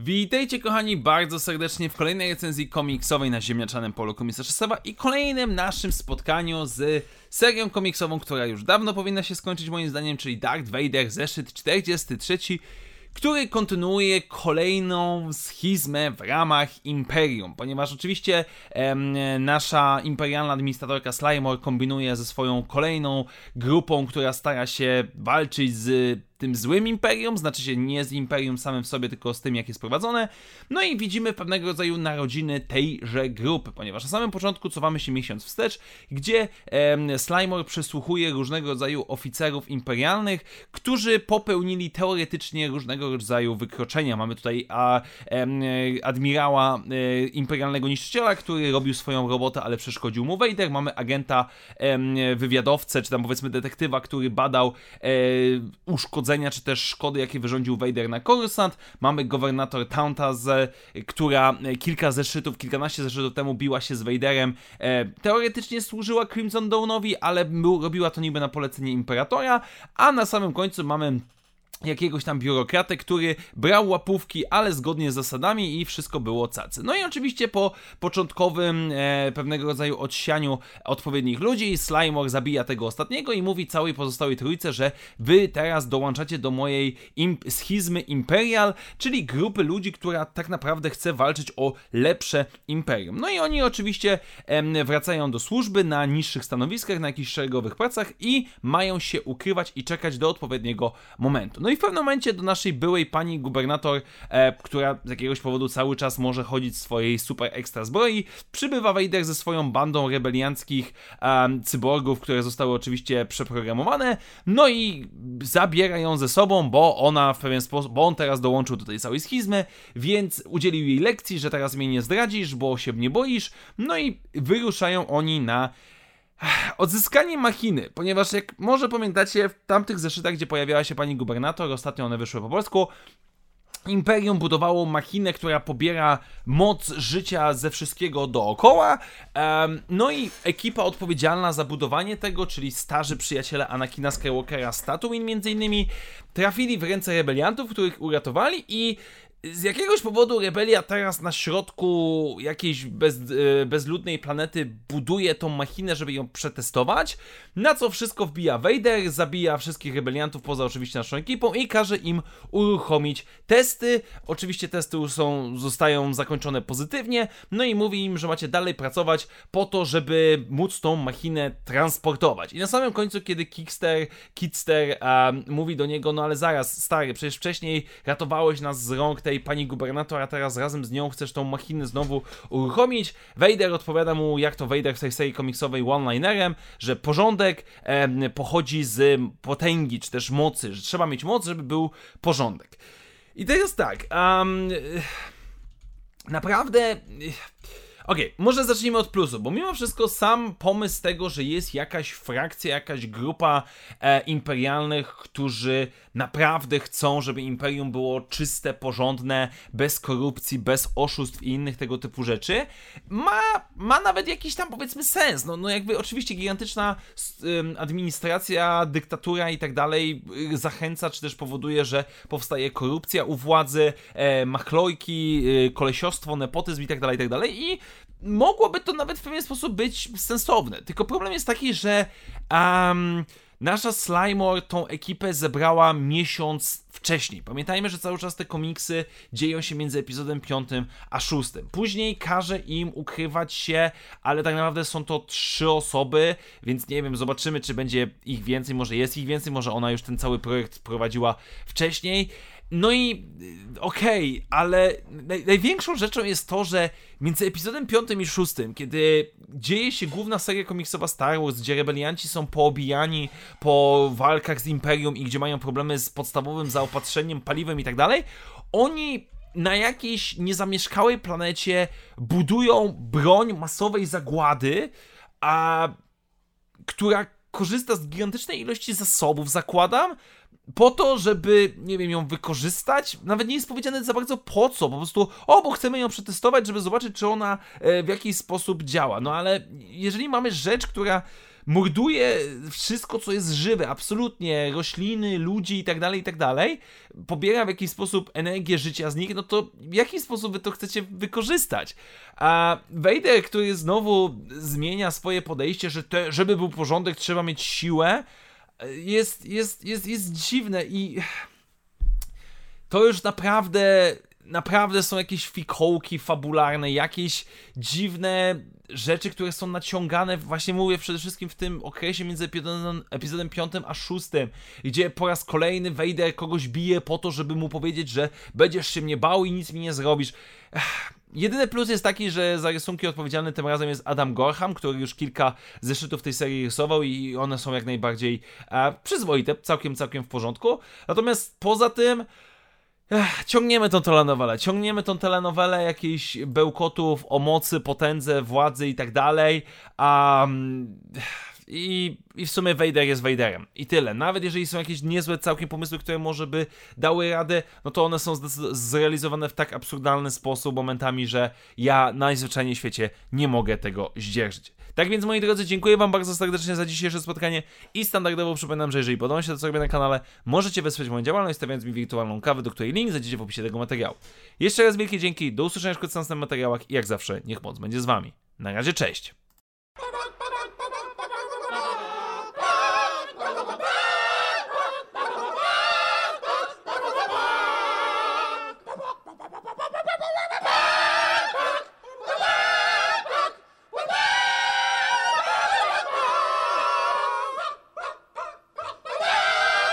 Witajcie kochani bardzo serdecznie w kolejnej recenzji komiksowej na ziemniaczanym polu komisarza Seba i kolejnym naszym spotkaniu z serią komiksową, która już dawno powinna się skończyć moim zdaniem, czyli Darth Vader zeszyt 43, który kontynuuje kolejną schizmę w ramach Imperium, ponieważ oczywiście em, nasza imperialna administratorka Slimore kombinuje ze swoją kolejną grupą, która stara się walczyć z tym złym imperium, znaczy się nie z imperium samym w sobie, tylko z tym, jak jest prowadzone. No i widzimy pewnego rodzaju narodziny tejże grupy, ponieważ na samym początku cofamy się miesiąc wstecz, gdzie em, Slimore przesłuchuje różnego rodzaju oficerów imperialnych, którzy popełnili teoretycznie różnego rodzaju wykroczenia. Mamy tutaj a, em, admirała e, imperialnego niszczyciela, który robił swoją robotę, ale przeszkodził mu Vader. Mamy agenta em, wywiadowcę, czy tam powiedzmy detektywa, który badał e, czy też szkody, jakie wyrządził Vader na Coruscant. Mamy gowernator Taunta, z, która kilka zeszytów, kilkanaście zeszytów temu biła się z Vaderem. E, teoretycznie służyła Crimson Dawnowi, ale robiła to niby na polecenie Imperatora, a na samym końcu mamy jakiegoś tam biurokratę, który brał łapówki, ale zgodnie z zasadami i wszystko było cacy. No i oczywiście po początkowym e, pewnego rodzaju odsianiu odpowiednich ludzi, Slimore zabija tego ostatniego i mówi całej pozostałej trójce, że wy teraz dołączacie do mojej imp schizmy Imperial, czyli grupy ludzi, która tak naprawdę chce walczyć o lepsze imperium. No i oni oczywiście e, wracają do służby na niższych stanowiskach, na jakichś szeregowych pracach i mają się ukrywać i czekać do odpowiedniego momentu. No i w pewnym momencie do naszej byłej pani gubernator, e, która z jakiegoś powodu cały czas może chodzić w swojej super ekstra zbroi, przybywa Vader ze swoją bandą rebelianckich e, cyborgów, które zostały oczywiście przeprogramowane, no i zabiera ją ze sobą, bo ona w pewien sposób, bo on teraz dołączył do tej całej schizmy, więc udzielił jej lekcji, że teraz mnie nie zdradzisz, bo się nie boisz, no i wyruszają oni na Odzyskanie machiny, ponieważ jak może pamiętacie, w tamtych zeszytach, gdzie pojawiała się pani gubernator, ostatnio one wyszły po polsku, Imperium budowało machinę, która pobiera moc życia ze wszystkiego dookoła. No i ekipa odpowiedzialna za budowanie tego, czyli starzy przyjaciele Anakina Skywalkera z Tatooine między innymi, trafili w ręce rebeliantów, których uratowali i z jakiegoś powodu rebelia teraz na środku jakiejś bez, e, bezludnej planety buduje tą machinę, żeby ją przetestować, na co wszystko wbija Vader, zabija wszystkich rebeliantów poza oczywiście naszą ekipą i każe im uruchomić testy. Oczywiście testy są, zostają zakończone pozytywnie, no i mówi im, że macie dalej pracować po to, żeby móc tą machinę transportować. I na samym końcu, kiedy Kickster, Kidster um, mówi do niego, no ale zaraz, stary, przecież wcześniej ratowałeś nas z rąk tej pani gubernator, a teraz razem z nią chcesz tą machinę znowu uruchomić. Vader odpowiada mu, jak to Vader w tej serii komiksowej one-linerem, że porządek e, pochodzi z potęgi, czy też mocy, że trzeba mieć moc, żeby był porządek. I to jest tak, um, naprawdę... Okej, okay, może zacznijmy od plusu, bo mimo wszystko sam pomysł tego, że jest jakaś frakcja, jakaś grupa e, imperialnych, którzy naprawdę chcą, żeby imperium było czyste, porządne, bez korupcji, bez oszustw i innych tego typu rzeczy, ma, ma nawet jakiś tam powiedzmy sens. No, no jakby oczywiście gigantyczna administracja, dyktatura i tak dalej y, zachęca, czy też powoduje, że powstaje korupcja u władzy, e, machlojki, y, kolesiostwo, nepotyzm i tak dalej, i tak dalej i mogłoby to nawet w pewien sposób być sensowne. Tylko problem jest taki, że um, nasza Slimore tą ekipę zebrała miesiąc wcześniej. Pamiętajmy, że cały czas te komiksy dzieją się między epizodem 5 a 6. Później każe im ukrywać się, ale tak naprawdę są to trzy osoby, więc nie wiem, zobaczymy, czy będzie ich więcej, może jest ich więcej, może ona już ten cały projekt prowadziła wcześniej. No i okej, okay, ale naj, największą rzeczą jest to, że między epizodem 5 i 6, kiedy dzieje się główna seria komiksowa Star Wars, gdzie rebelianci są poobijani po walkach z Imperium i gdzie mają problemy z podstawowym zaopatrzeniem, paliwem i tak dalej, oni na jakiejś niezamieszkałej planecie budują broń masowej zagłady, a która korzysta z gigantycznej ilości zasobów, zakładam, po to, żeby, nie wiem, ją wykorzystać. Nawet nie jest powiedziane za bardzo po co, po prostu, o, bo chcemy ją przetestować, żeby zobaczyć, czy ona e, w jakiś sposób działa. No ale jeżeli mamy rzecz, która morduje wszystko, co jest żywe, absolutnie, rośliny, ludzi i tak dalej, i tak dalej, pobiera w jakiś sposób energię życia z nich, no to w jaki sposób wy to chcecie wykorzystać? A Vader, który znowu zmienia swoje podejście, że te, żeby był porządek, trzeba mieć siłę, jest, jest, jest, jest dziwne i to już naprawdę naprawdę są jakieś fikołki fabularne, jakieś dziwne rzeczy, które są naciągane, właśnie mówię przede wszystkim w tym okresie między epizodem, epizodem 5 a 6, gdzie po raz kolejny Vader kogoś bije po to, żeby mu powiedzieć, że będziesz się mnie bał i nic mi nie zrobisz. Ech. Jedyny plus jest taki, że za rysunki odpowiedzialny tym razem jest Adam Gorham, który już kilka zeszytów tej serii rysował i one są jak najbardziej e, przyzwoite, całkiem, całkiem w porządku. Natomiast poza tym Ech, ciągniemy tą telenowelę, ciągniemy tą telenowelę jakichś bełkotów o mocy, potędze, władzy i tak dalej, um, i, I w sumie Vader jest Vaderem. I tyle. Nawet jeżeli są jakieś niezłe całkiem pomysły, które może by dały radę, no to one są zrealizowane w tak absurdalny sposób momentami, że ja najzwyczajniej w świecie nie mogę tego zdzierżyć. Tak więc, moi drodzy, dziękuję Wam bardzo serdecznie za dzisiejsze spotkanie i standardowo przypominam, że jeżeli podoba się to, co robię na kanale, możecie wesprzeć moją działalność, stawiając mi wirtualną kawę, do której link znajdziecie w opisie tego materiału. Jeszcze raz wielkie dzięki, do usłyszenia w następnych materiałach i jak zawsze, niech moc będzie z Wami. Na razie, cześć!